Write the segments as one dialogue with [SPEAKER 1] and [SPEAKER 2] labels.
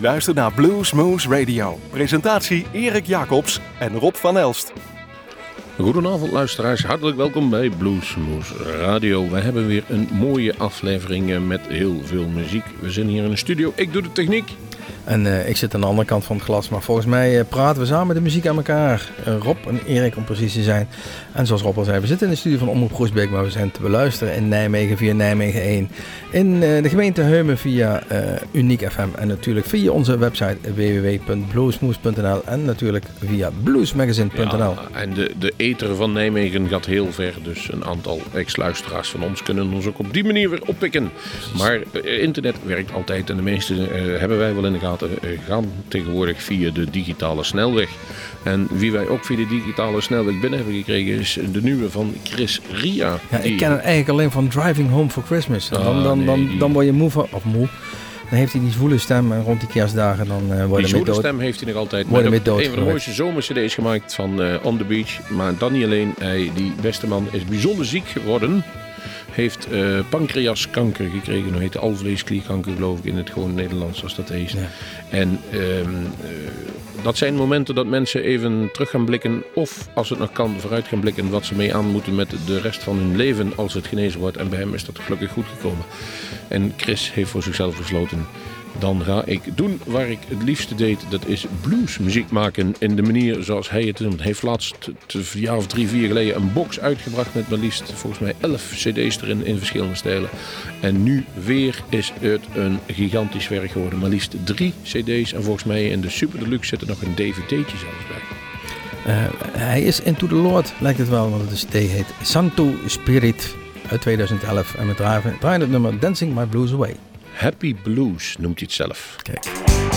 [SPEAKER 1] U luistert naar Blues Moose Radio. Presentatie Erik Jacobs en Rob van Elst.
[SPEAKER 2] Goedenavond luisteraars, hartelijk welkom bij Bluesmoes Radio. We hebben weer een mooie aflevering eh, met heel veel muziek. We zijn hier in de studio, ik doe de techniek.
[SPEAKER 3] En uh, ik zit aan de andere kant van het glas, maar volgens mij uh, praten we samen de muziek aan elkaar. Uh, Rob en Erik om precies te zijn. En zoals Rob al zei, we zitten in de studio van Omroep Groesbeek, maar we zijn te beluisteren in Nijmegen via Nijmegen 1. In de gemeente Heumen via Uniek FM en natuurlijk via onze website www.bluesmoes.nl en natuurlijk via bluesmagazine.nl. Ja,
[SPEAKER 2] en de, de ether van Nijmegen gaat heel ver, dus een aantal ex-luisteraars van ons kunnen ons ook op die manier weer oppikken. Maar internet werkt altijd en de meeste hebben wij wel in de gaten eh, gaan tegenwoordig via de digitale snelweg. En wie wij ook via de digitale snelweg binnen hebben gekregen is de nieuwe van Chris Ria.
[SPEAKER 3] Ja, ik ken hem eigenlijk alleen van Driving Home for Christmas. dan, ah, dan, dan, dan, word je moe van, of moe. Dan heeft hij die zwoele stem en rond die kerstdagen dan uh,
[SPEAKER 2] wordt
[SPEAKER 3] Die
[SPEAKER 2] zwoele stem heeft hij nog altijd. Worden met dood. Een van de mooiste zomercd's gemaakt van uh, On The Beach. Maar dan niet alleen. Hij, die beste man is bijzonder ziek geworden heeft uh, pancreaskanker gekregen. Hoe heet alvleesklierkanker geloof ik in het gewoon Nederlands zoals dat heet. Ja. En um, uh, dat zijn momenten dat mensen even terug gaan blikken. Of als het nog kan vooruit gaan blikken wat ze mee aan moeten met de rest van hun leven als het genezen wordt. En bij hem is dat gelukkig goed gekomen. En Chris heeft voor zichzelf besloten dan ga ik doen waar ik het liefste deed. Dat is bluesmuziek maken in de manier zoals hij het doet. Heeft laatst, een jaar of drie, vier geleden, een box uitgebracht met maar liefst volgens mij elf cd's erin in verschillende stijlen. En nu weer is het een gigantisch werk geworden. Maar liefst drie cd's en volgens mij in de Super Deluxe zit er nog een dvd'tje zelfs bij.
[SPEAKER 3] Uh, hij is Into the Lord, lijkt het wel, want het de heet Santo Spirit uit 2011. En we draaien, draaien het nummer Dancing My Blues Away.
[SPEAKER 2] Happy Blues noemt hij het zelf.
[SPEAKER 3] Kijk.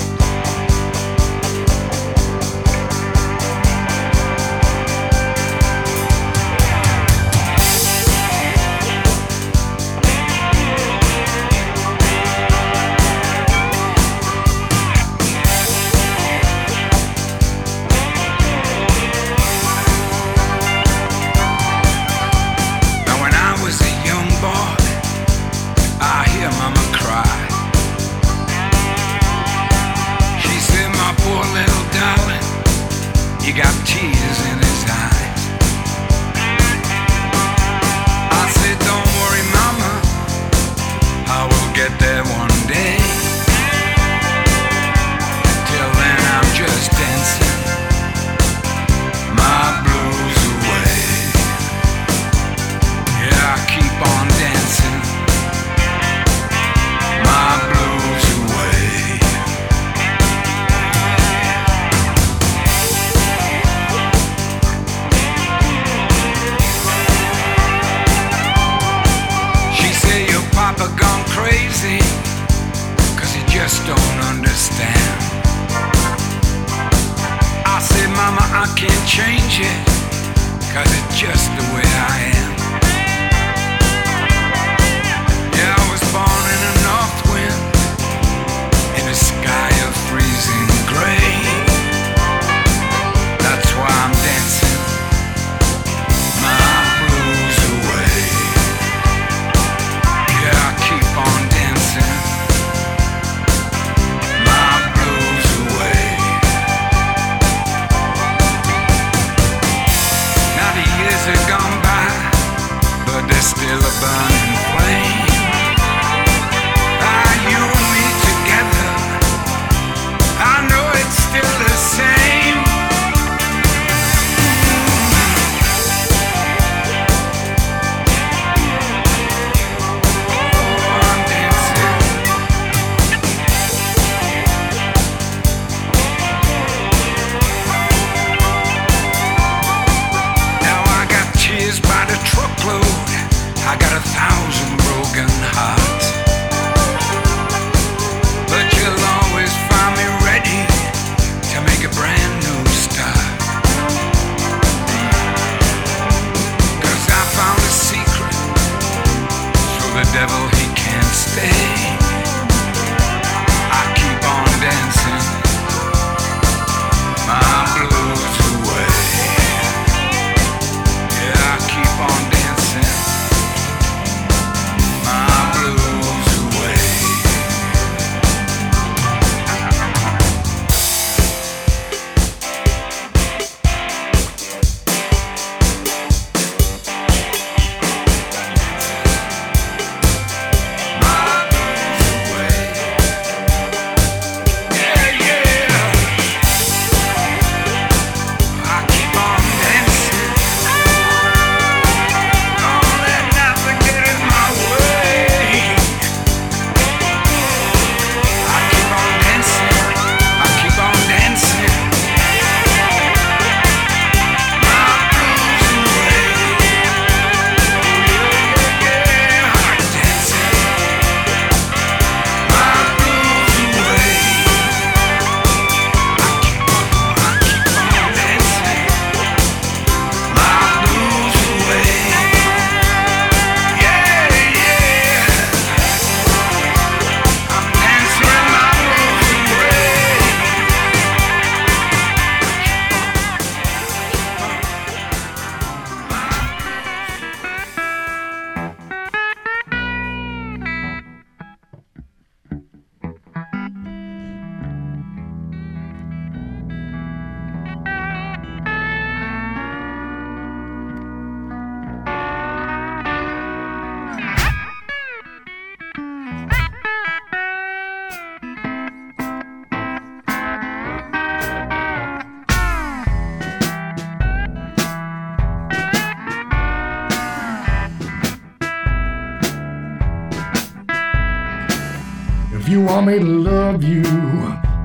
[SPEAKER 4] Me to love you,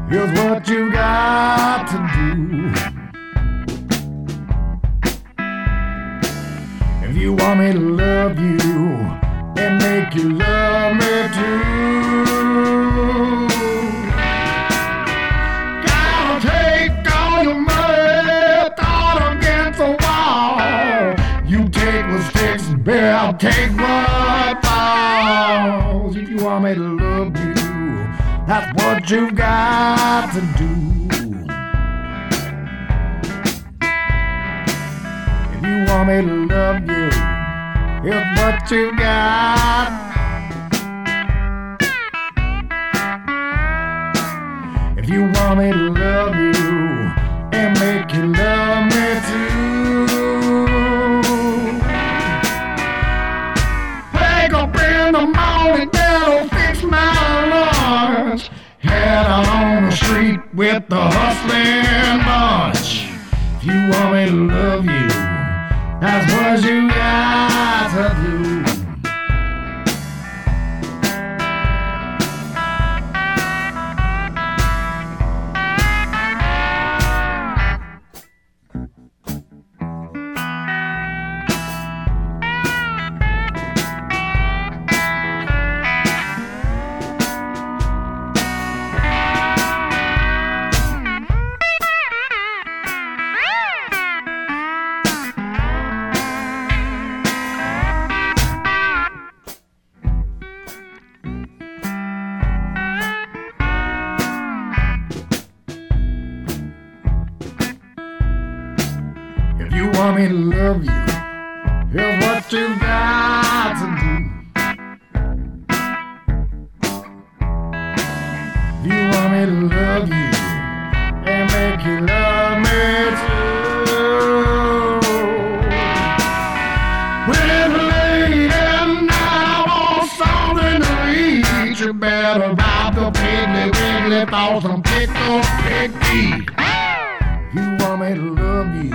[SPEAKER 4] here's what you got to do. If you want me to love you and make you love me too. Bear, I'll take what falls. If you want me to love you, that's what you've got to do. If you want me to love you, here's what you got. If you want me to love you and make you love me too. With the hustling bunch. If you want me to love you, that's what you got to do. Better rob the piggly wiggly for some pickle pig feet. If you want me to love you,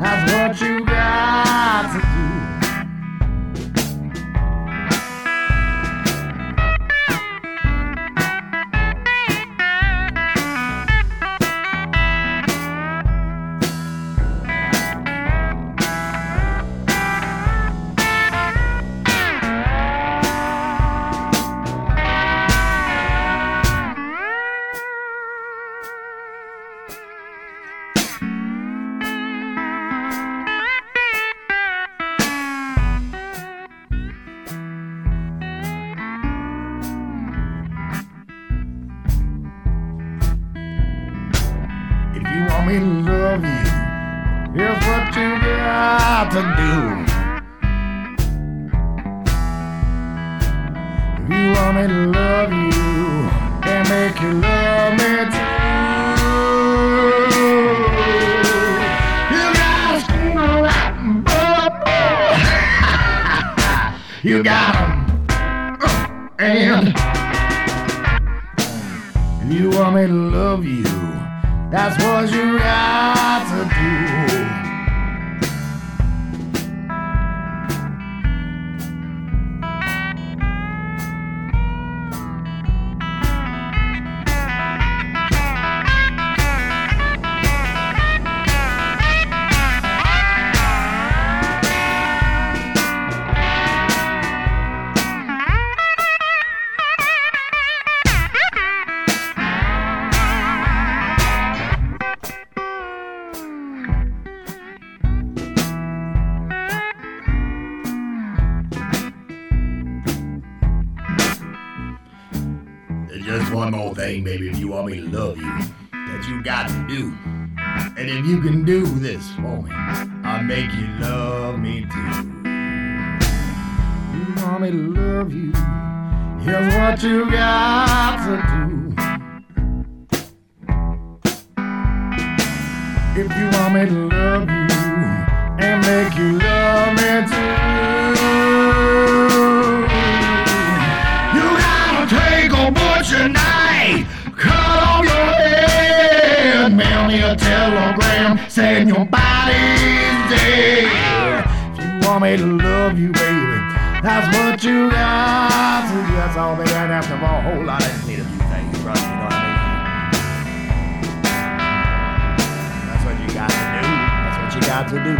[SPEAKER 4] that's what you got to do. One more thing, baby, if you want me to love you, that you got to do. And if you can do this for me, I'll make you love me too. You want me to love you, here's what you got to do. If you want me to love you and make you a telegram saying your body's dead. If you want me to love you, baby, That's what you got do. That's all they got after a whole lot of need a few things, brother. You know what I mean? That's what you got to do. That's what you got to do.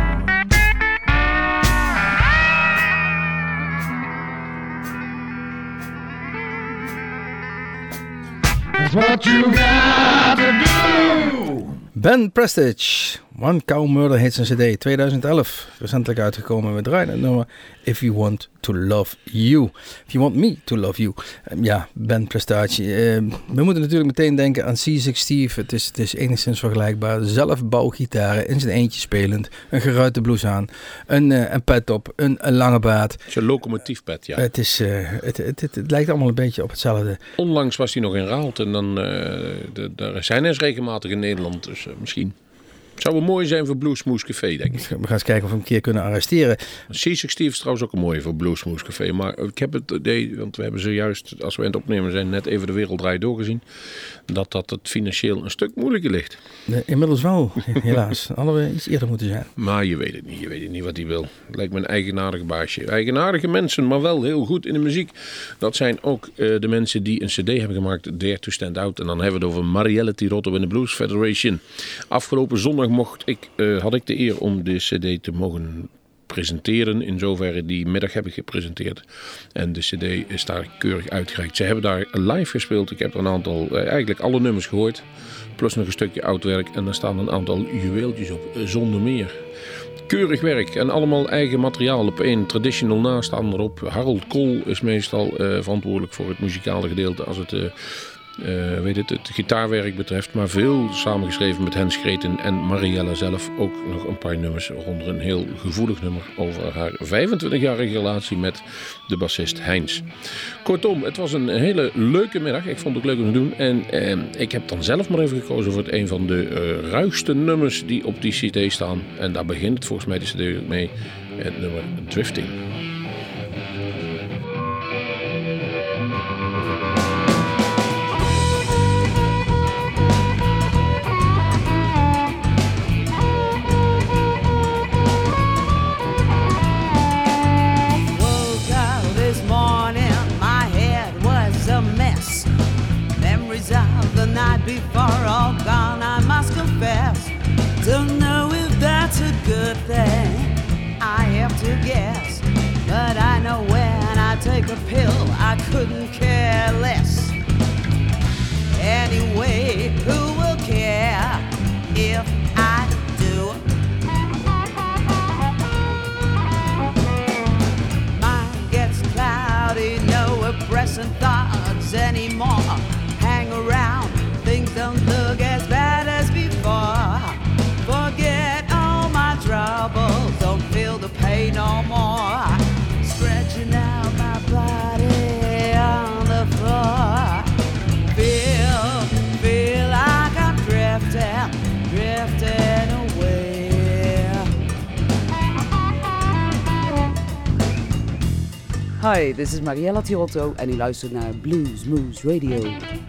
[SPEAKER 4] That's what you got to do.
[SPEAKER 3] Ben Prestige, One Cow Murder heet zijn cd, 2011, recentelijk uitgekomen. We draaien het nummer If You Want To Love You. If You Want Me To Love You. Ehm, ja, Ben Prestige. Ehm, we moeten natuurlijk meteen denken aan C6 Steve. Het is, het is enigszins vergelijkbaar. Zelf bouwgitaren, in zijn eentje spelend. Een geruite blouse aan. Een, uh, een pet op, een, een lange baard. Het
[SPEAKER 2] is een locomotiefpet, ja.
[SPEAKER 3] Het, is, uh, het, het, het, het, lijkt allemaal een beetje op hetzelfde.
[SPEAKER 2] Onlangs was hij nog in Raalt en dan, uh, de, daar zijn er regelmatig in Nederland. Dus misschien zou wel mooi zijn voor Bluesmoes Café, denk ik.
[SPEAKER 3] We gaan eens kijken of we hem een keer kunnen arresteren.
[SPEAKER 2] Seasick Steve is trouwens ook een mooie voor Bluesmoes Café. Maar ik heb het idee, want we hebben zojuist, als we aan het opnemen zijn, net even de werelddraai doorgezien. Dat dat het financieel een stuk moeilijker ligt.
[SPEAKER 3] inmiddels wel, helaas. Hadden we iets eerder moeten zijn.
[SPEAKER 2] Maar je weet het niet. Je weet het niet wat hij wil. Lijkt me een eigenaardig baasje. Eigenaardige mensen, maar wel heel goed in de muziek. Dat zijn ook uh, de mensen die een cd hebben gemaakt, Dare to Stand Out. En dan hebben we het over Marielle Tirotto in de Blues Federation. Afgelopen zondag mocht ik, uh, had ik de eer om de CD te mogen presenteren. In zoverre die middag heb ik gepresenteerd. En de CD is daar keurig uitgereikt. Ze hebben daar live gespeeld. Ik heb een aantal, uh, eigenlijk alle nummers gehoord. Plus nog een stukje oud werk. En daar staan een aantal juweeltjes op, uh, zonder meer. Keurig werk en allemaal eigen materiaal op één. Traditional naast staan erop. Harold Kool is meestal verantwoordelijk voor het muzikale gedeelte als het uh, weet het, het gitaarwerk betreft. Maar veel samengeschreven met Hens Greten en Mariella zelf. Ook nog een paar nummers, waaronder een heel gevoelig nummer over haar 25-jarige relatie met de bassist Heinz. Kortom, het was een hele leuke middag. Ik vond het leuk om te doen. En eh, ik heb dan zelf maar even gekozen voor het een van de uh, ruigste nummers die op die CD staan. En daar begint het volgens mij de CD mee. Het nummer Drifting.
[SPEAKER 5] Couldn't care less. Anyway, who will care if I do? Mind gets cloudy, no oppressing thoughts
[SPEAKER 6] Hi, this is Mariella Tirotto en u luistert naar Blues Moose Radio.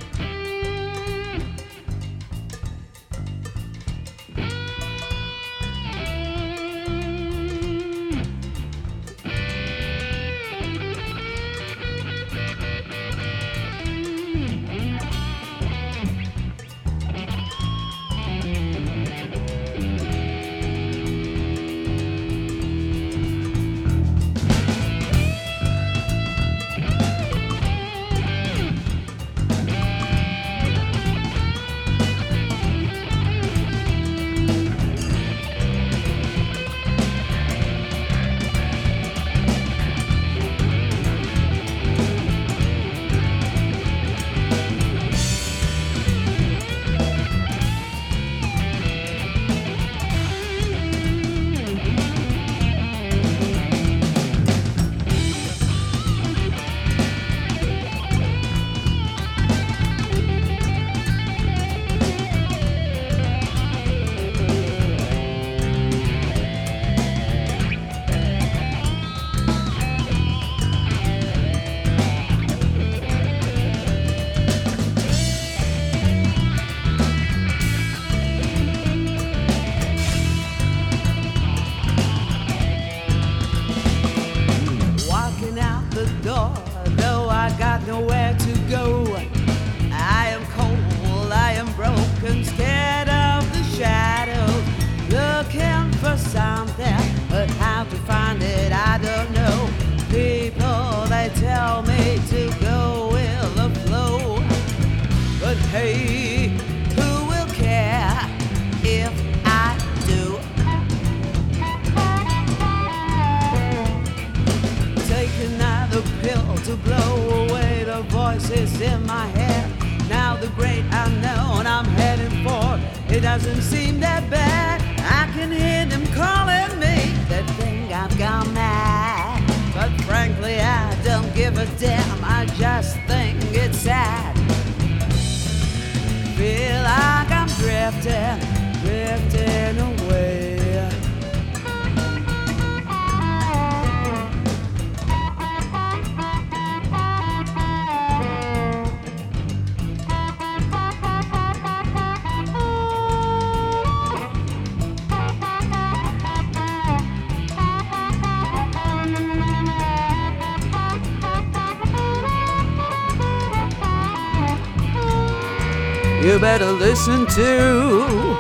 [SPEAKER 5] Better listen to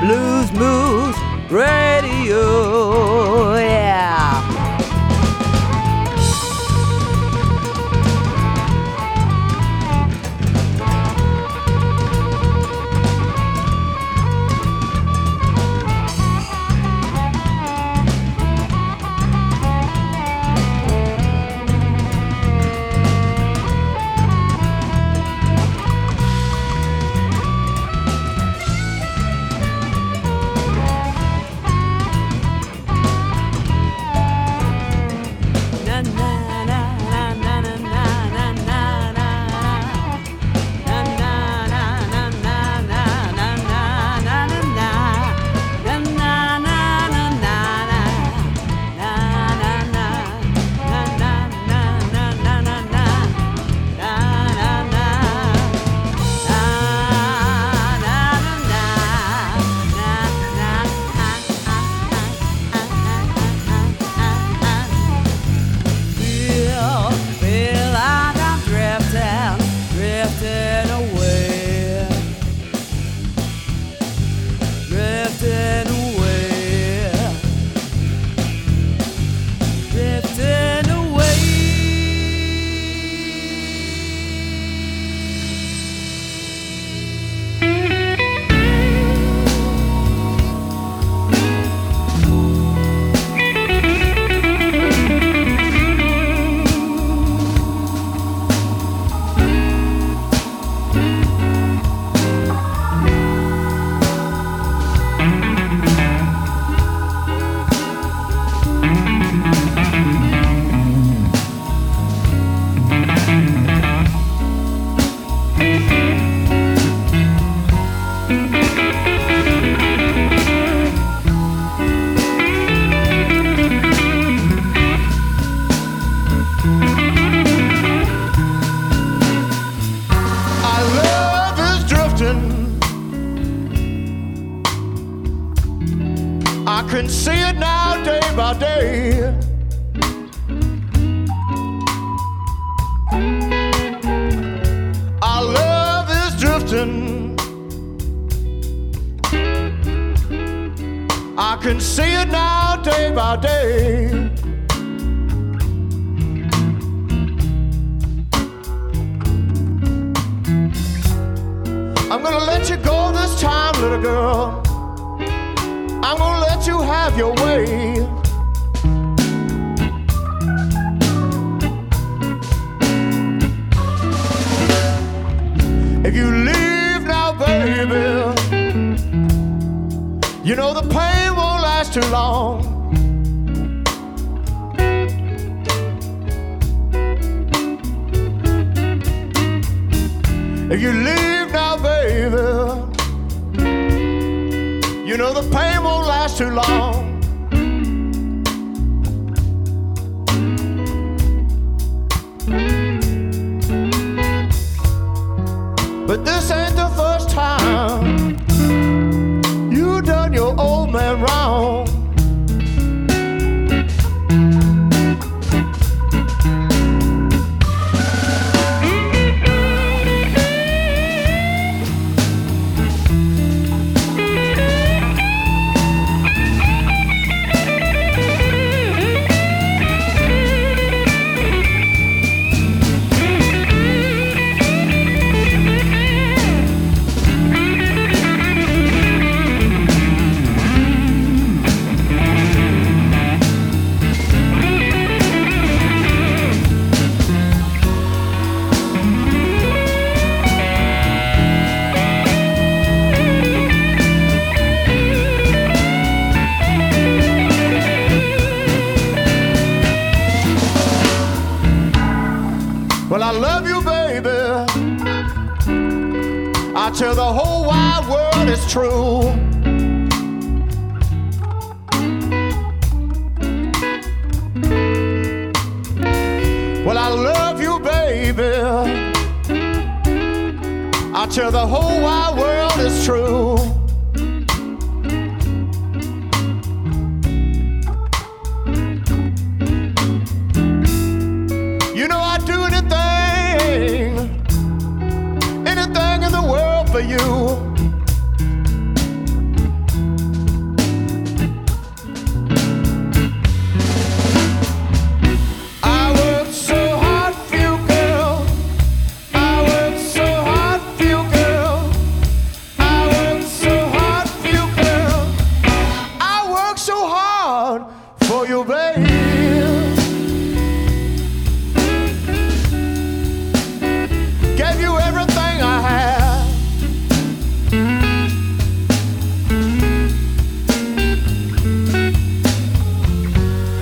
[SPEAKER 5] Blues Radio.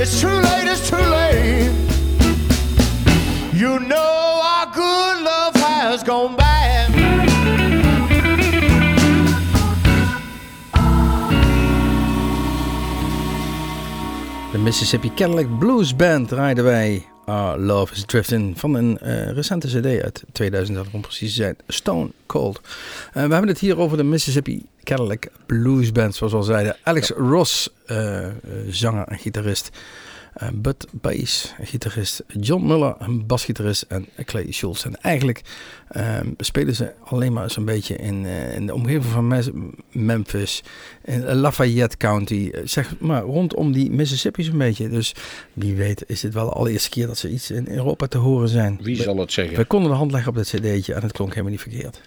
[SPEAKER 4] It's too late, it's too late. You know our good love has gone bad.
[SPEAKER 3] De Mississippi Cadillac Blues Band draaiden wij Our Love is Drifting van een eh, recente cd uit 2011 om precies te zijn, Stone Cold. Eh, we hebben het hier over de Mississippi Cadillac Blues Band, zoals we al zeiden. Alex Ross, eh, zanger en gitarist. Eh, Bud Bass, gitarist. John Muller, een basgitarist. En Clay Schultz. En eigenlijk eh, spelen ze alleen maar zo'n beetje in, eh, in de omgeving van Memphis. In Lafayette County. eh, Zeg maar rondom die Mississippi zo'n beetje. Dus wie weet is dit wel de allereerste keer dat ze iets in Europa te horen zijn.
[SPEAKER 2] Wie zal het zeggen?
[SPEAKER 3] We konden de hand leggen op dit cd'tje en het klonk helemaal niet verkeerd.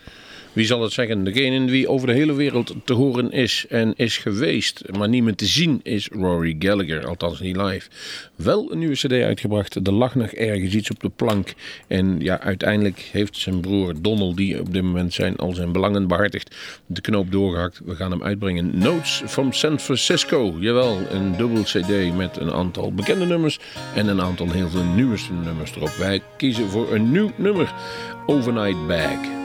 [SPEAKER 2] Wie zal het zeggen? Degene wie over de hele wereld te horen is en is geweest, maar niet meer te zien, is Rory Gallagher. Althans niet live. Wel een nieuwe cd uitgebracht. Er lag nog ergens iets op de plank. En ja, uiteindelijk heeft zijn broer Donald, die op dit moment zijn, al zijn belangen behartigt, de knoop doorgehakt. We gaan hem uitbrengen. Notes from San Francisco. Jawel, een dubbel cd met een aantal bekende nummers en een aantal heel veel nieuwste nummers erop. Wij kiezen voor een nieuw nummer. Overnight Bag.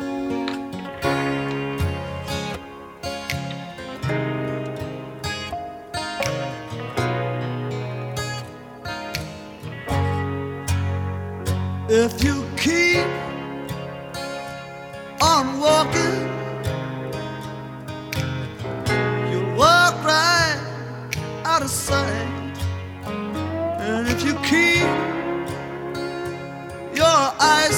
[SPEAKER 7] Of sight. And if you keep your eyes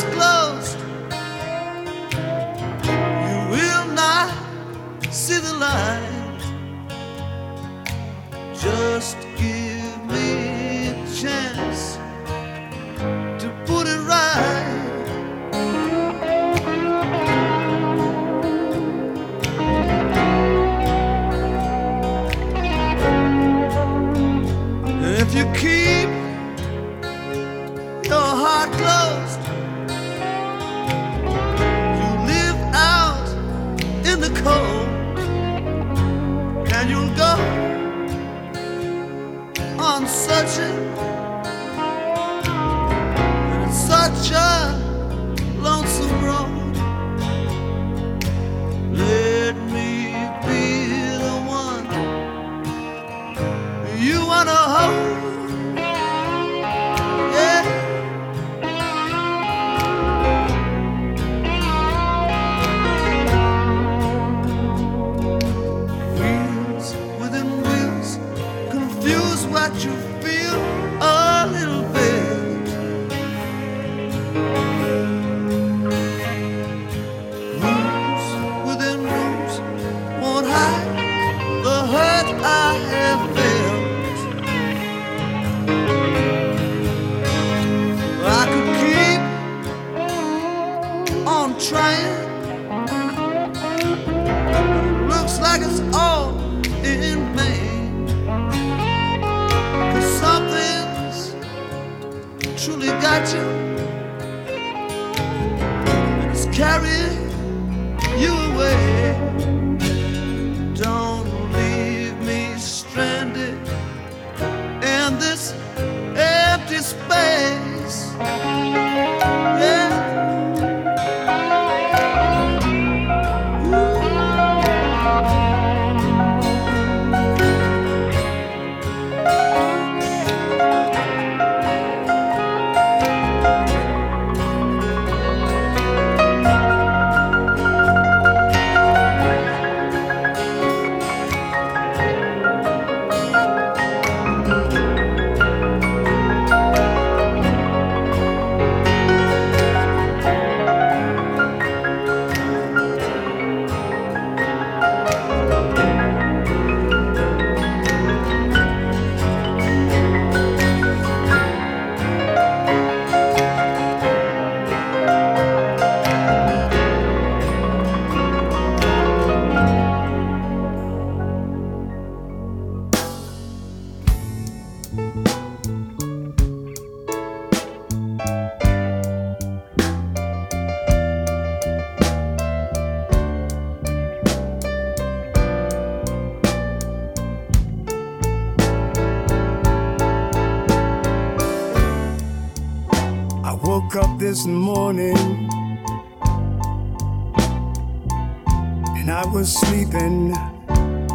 [SPEAKER 8] sleeping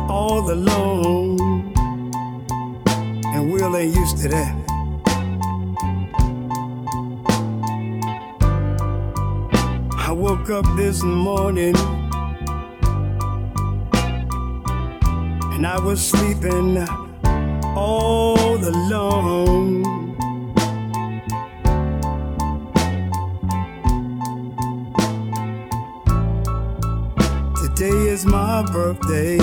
[SPEAKER 8] all alone. And Will ain't used to that. I woke up this morning and I was sleeping all alone. Birthday.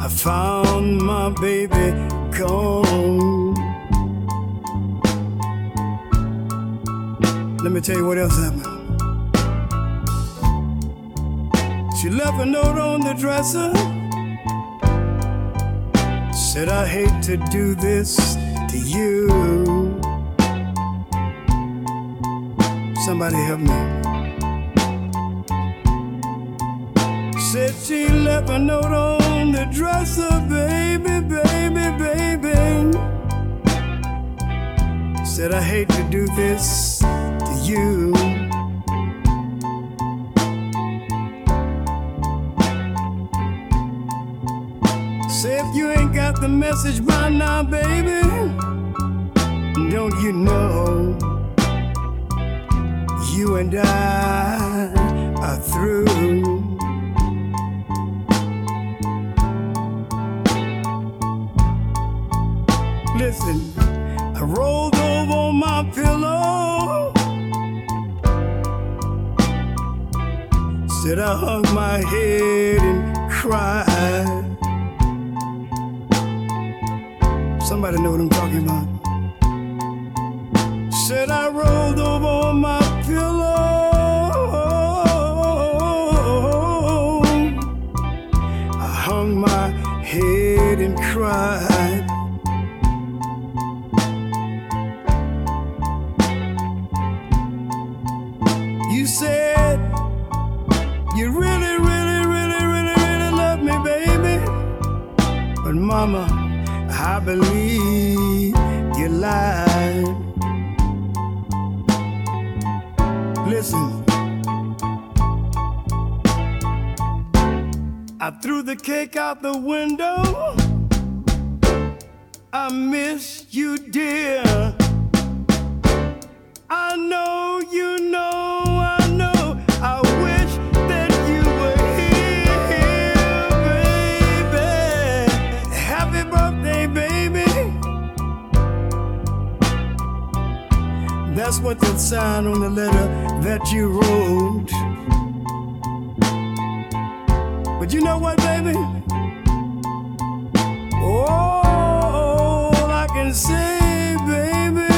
[SPEAKER 8] I found my baby gone. Let me tell you what else happened. She left a note on the dresser. Said, I hate to do this to you. Somebody help me. Left a note on the dresser, baby, baby, baby. Said, I hate to do this to you. Say if you ain't got the message by now, baby, don't you know you and I are through? Said I hung my head and cried. Somebody know what I'm talking about. Said I rolled over on my pillow. I hung my head and cried. You said mama, I believe you lied. Listen. I threw the cake out the window. I miss you, dear. Sign on the letter that you wrote. But you know what, baby? All I can say, baby,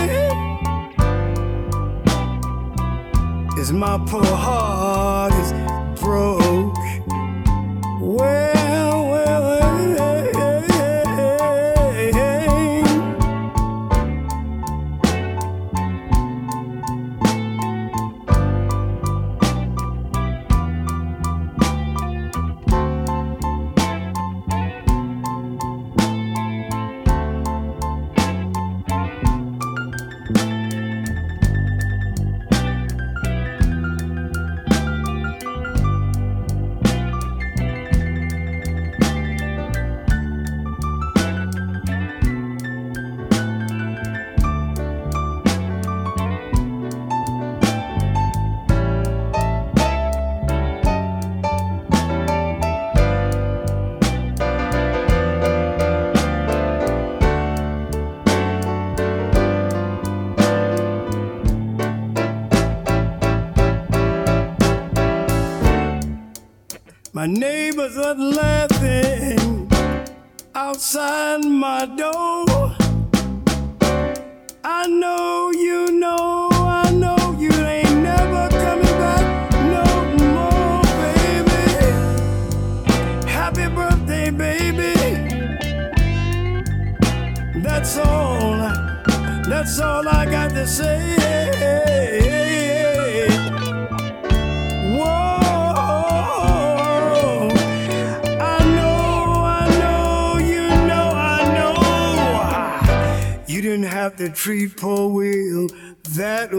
[SPEAKER 8] is my poor heart is broke. My neighbors are laughing outside my door. I know you know, I know you ain't never coming back no more, baby. Happy birthday, baby. That's all, that's all I got to say. Will that.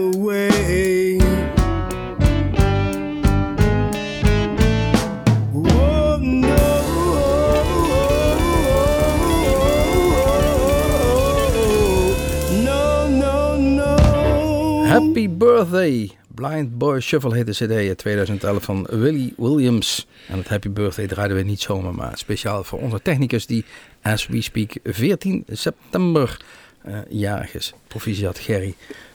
[SPEAKER 3] Happy Birthday. Blind Boy Shuffle heet cd uit 2011 van Willie Williams. En het Happy Birthday draaiden we niet zomaar, maar speciaal voor onze technicus die, as we speak, 14 september jarig is. Proficiat Gerry.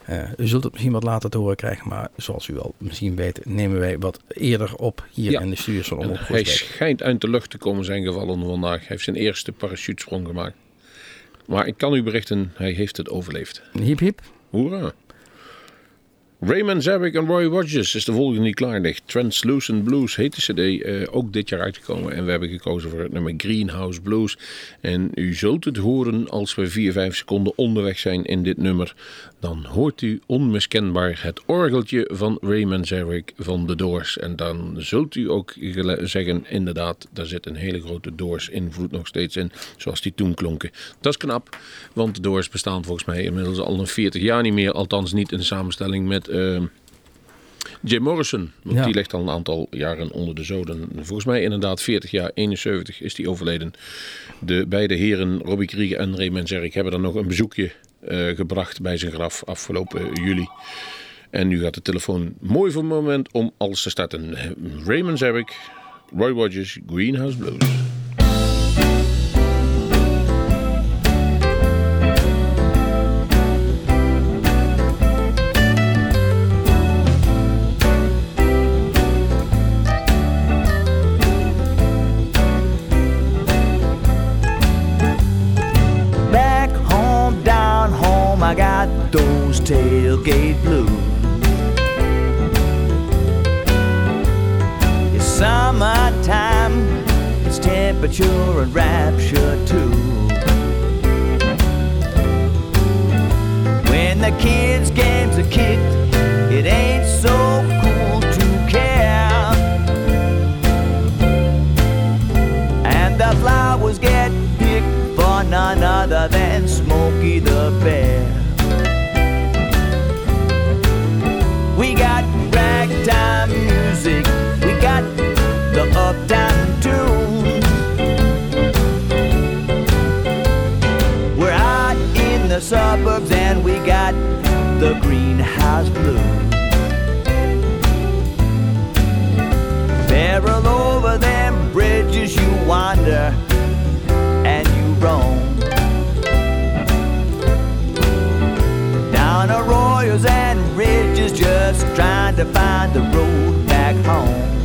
[SPEAKER 3] Uh, u zult het misschien wat later te horen krijgen, maar zoals u al misschien weet, nemen wij wat eerder op hier
[SPEAKER 2] Ja.
[SPEAKER 3] in de Omroep
[SPEAKER 2] Hij schijnt uit de lucht te komen zijn gevallen vandaag. Hij heeft zijn eerste parachutesprong gemaakt. Maar ik kan u berichten, hij heeft het overleefd.
[SPEAKER 3] Hiep hiep.
[SPEAKER 2] Hoera. Raymond Zarek en Roy Rogers is de volgende die klaar ligt. Translucent Blues heet de cd, eh, ook dit jaar uitgekomen. En we hebben gekozen voor het nummer Greenhouse Blues. En u zult het horen als we 4, 5 seconden onderweg zijn in dit nummer. Dan hoort u onmiskenbaar het orgeltje van Raymond Zarek van de Doors. En dan zult u ook zeggen, inderdaad, daar zit een hele grote Doors invloed nog steeds in. Zoals die toen klonken. Dat is knap, want de Doors bestaan volgens mij inmiddels al een 40 jaar niet meer. Althans niet in samenstelling met... eh, Jim Morrison, want
[SPEAKER 3] Ja.
[SPEAKER 2] die ligt al een aantal jaren onder de zoden. Volgens mij inderdaad 40 jaar, 71 is die overleden. De beide heren, Robbie Krieger en Raymond Zerk, hebben er nog een bezoekje eh, gebracht bij zijn graf afgelopen juli. En nu gaat de telefoon mooi voor het moment om alles te starten. Raymond Zerk, Roy Rogers, Greenhouse Blues.
[SPEAKER 9] Tailgate blues. It's summertime, it's temperature and rapture too. When the kids' games are kicked, and we got the greenhouse blues. Barrel over them bridges you wander and you roam. Down arroyos and ridges just trying to find the road back home.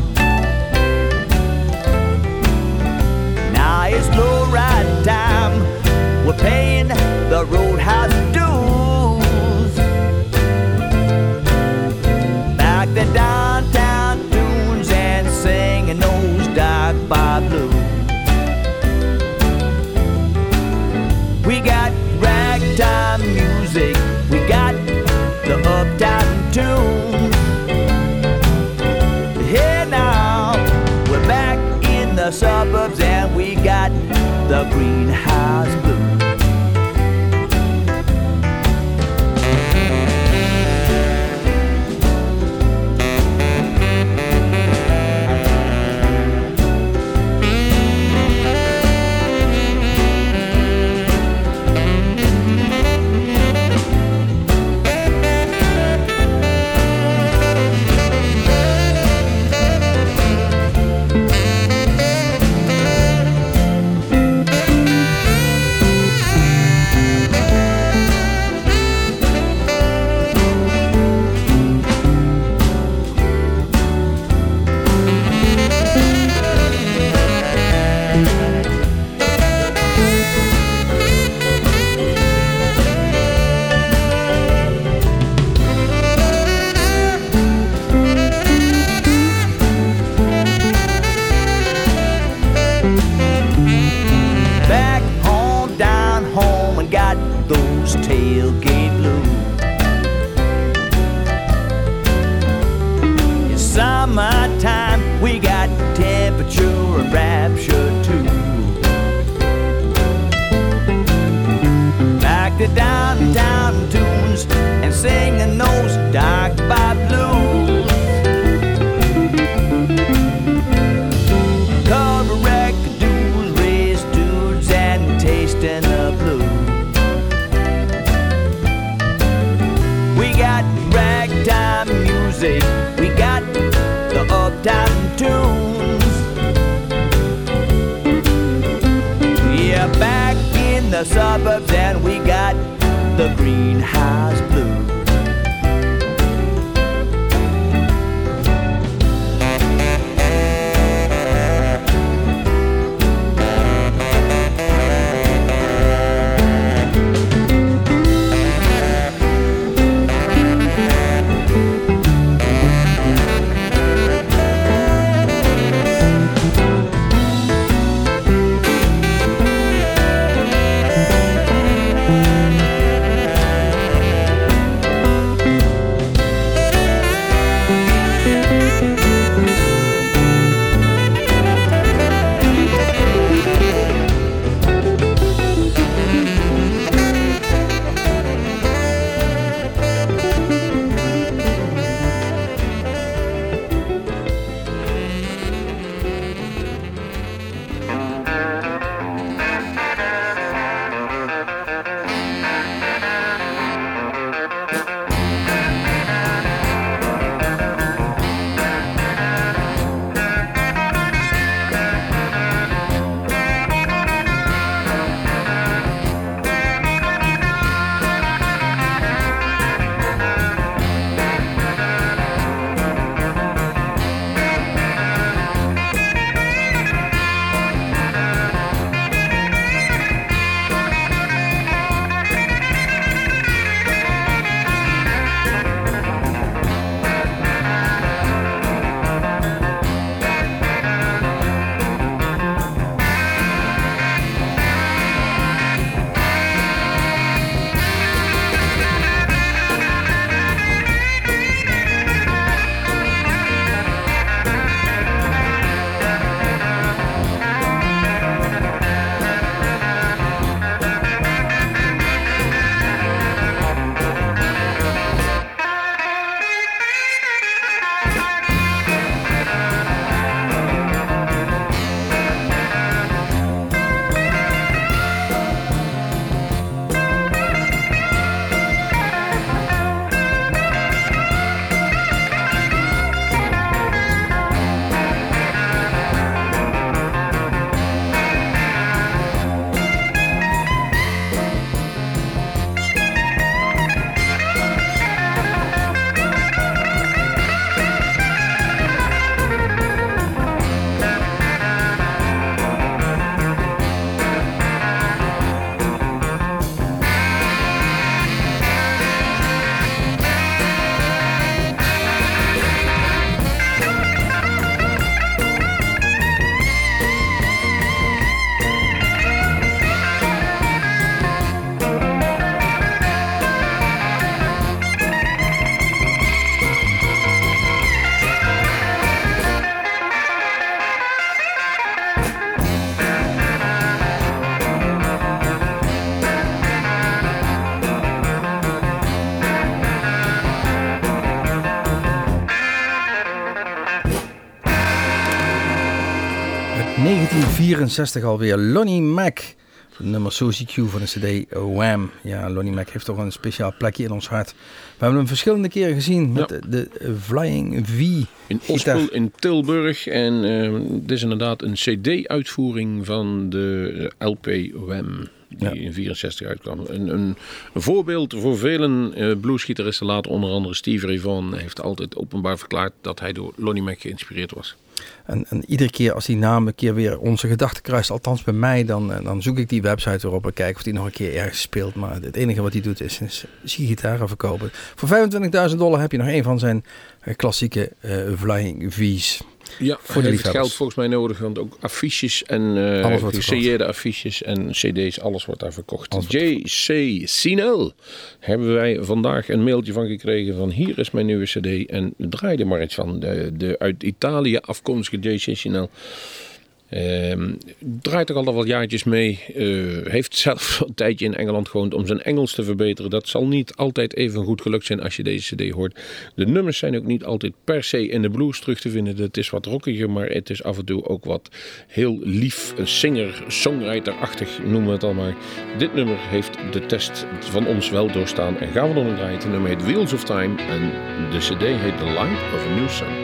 [SPEAKER 3] 1964 alweer. Lonnie Mac. Nummer Suzy Q van de CD Wham. Ja, Lonnie Mac heeft toch een speciaal plekje in ons hart. We hebben hem verschillende keren gezien met de, de Flying V.
[SPEAKER 2] In Ospel in Tilburg. En uh, dit is inderdaad een CD-uitvoering van de LP Wham. Die in 64 uitkwam. Een, een, een voorbeeld voor velen uh, bluesgitaristen later, onder andere Steve Ray Vaughan, heeft altijd openbaar verklaard dat hij door Lonnie Mac geïnspireerd was.
[SPEAKER 3] En, en, iedere keer als die naam een keer weer onze gedachten kruist, althans bij mij, dan, dan zoek ik die website erop en kijk of die nog een keer ergens speelt. Maar het enige wat hij doet is, is, verkopen. Voor 25.000 dollar heb je nog een van zijn klassieke uh, Flying V's.
[SPEAKER 2] Ja, voor de heeft geld volgens mij nodig, want ook affiches en uh, affiches en cd's, alles wordt daar verkocht. J.C. Sinel hebben wij vandaag een mailtje van gekregen van hier is mijn nieuwe cd en draai er maar iets van. De, de uit Italië afkomstige J.C. Sinel. Uh, draait toch al wat jaartjes mee. Uh, heeft zelf een tijdje in Engeland gewoond om zijn Engels te verbeteren. Dat zal niet altijd even goed gelukt zijn als je deze CD hoort. De nummers zijn ook niet altijd per se in de blues terug te vinden. Het is wat rockiger, maar het is af en toe ook wat heel lief, singer, songwriter-achtig, noemen we het al maar. Dit nummer heeft de test van ons wel doorstaan en gaan we dan draaien. Het nummer heet Wheels of Time en de CD heet The Light of a New Sun.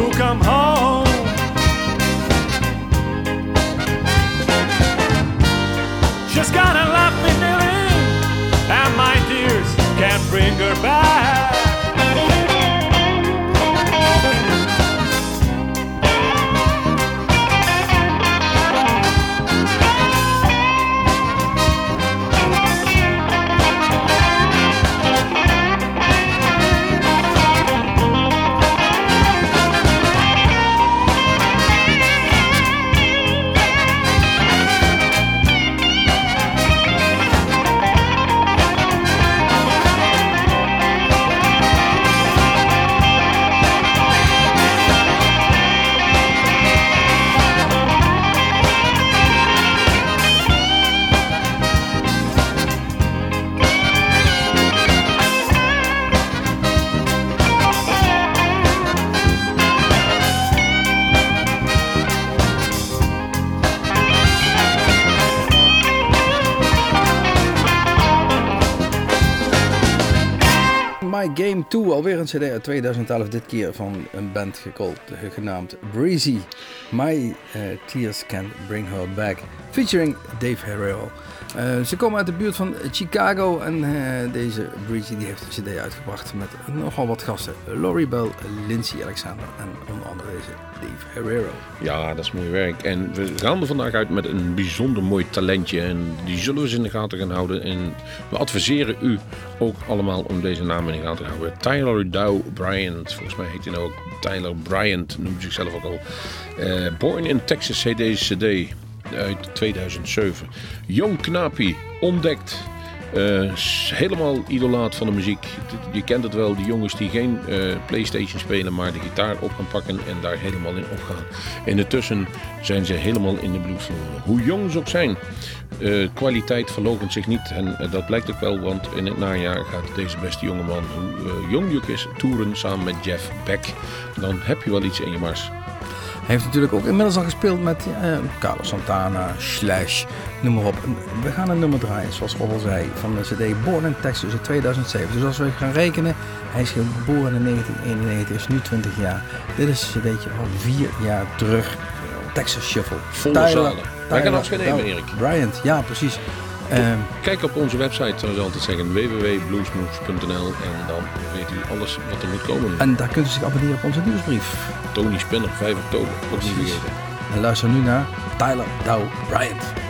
[SPEAKER 10] to
[SPEAKER 8] come home. She's gonna love me, Billy, and my tears can't bring her back.
[SPEAKER 3] toe alweer een CD uit 2011, dit keer van een band gekold, genaamd Breezy. My eh, Tears Can Bring Her Back featuring Dave Harrell. Eh, ze komen uit de buurt van Chicago en eh, deze Bridgie die heeft een cd uitgebracht met nogal wat gasten. Laurie Bell, Lindsay Alexander en onder andere deze Dave Herrero.
[SPEAKER 2] Ja, dat is mooi werk. En we gaan er vandaag uit met een bijzonder mooi talentje en die zullen we eens in de gaten gaan houden. En we adviseren u ook allemaal om deze naam in de gaten te houden. Tyler Dow Bryant, volgens mij heet hij nou ook Tyler Bryant, noemt zichzelf ook al. Eh, born in Texas heet deze cd uit 2007. Jong Knapie, ontdekt. Uh, helemaal idolaat van de muziek. Je kent het wel, die jongens die geen uh, Playstation spelen, maar de gitaar op gaan pakken en daar helemaal in opgaan. Intussen zijn ze helemaal in de blues Hoe jong ze ook zijn, uh, kwaliteit verloochent zich niet. En dat blijkt ook wel, want in het najaar gaat deze beste jongeman, hoe jong je is, toeren samen met Jeff Beck. Dan heb je wel iets in je mars
[SPEAKER 3] heeft natuurlijk ook inmiddels al gespeeld met uh, Carlos Santana, Slash, noem maar op. We gaan een nummer draaien, zoals Rob al zei, van de CD Born in Texas uit 2007. Dus als we gaan rekenen, hij is geboren in 1991, is nu 20 jaar. Dit is een cd'tje van vier jaar terug. Texas Shuffle.
[SPEAKER 2] Volle Tyler, zalen. Wij gaan afscheid nemen, Erik.
[SPEAKER 3] Bryant, ja precies.
[SPEAKER 2] Ehm, Kijk op onze website, zoals altijd zeggen, www.bluesmoves.nl en dan weet u alles wat er moet komen.
[SPEAKER 3] En daar kunt u zich abonneren op onze nieuwsbrief.
[SPEAKER 2] Tony Spinner, 5 oktober, ook niet vergeten.
[SPEAKER 3] En luister nu naar Tyler Dow Bryant.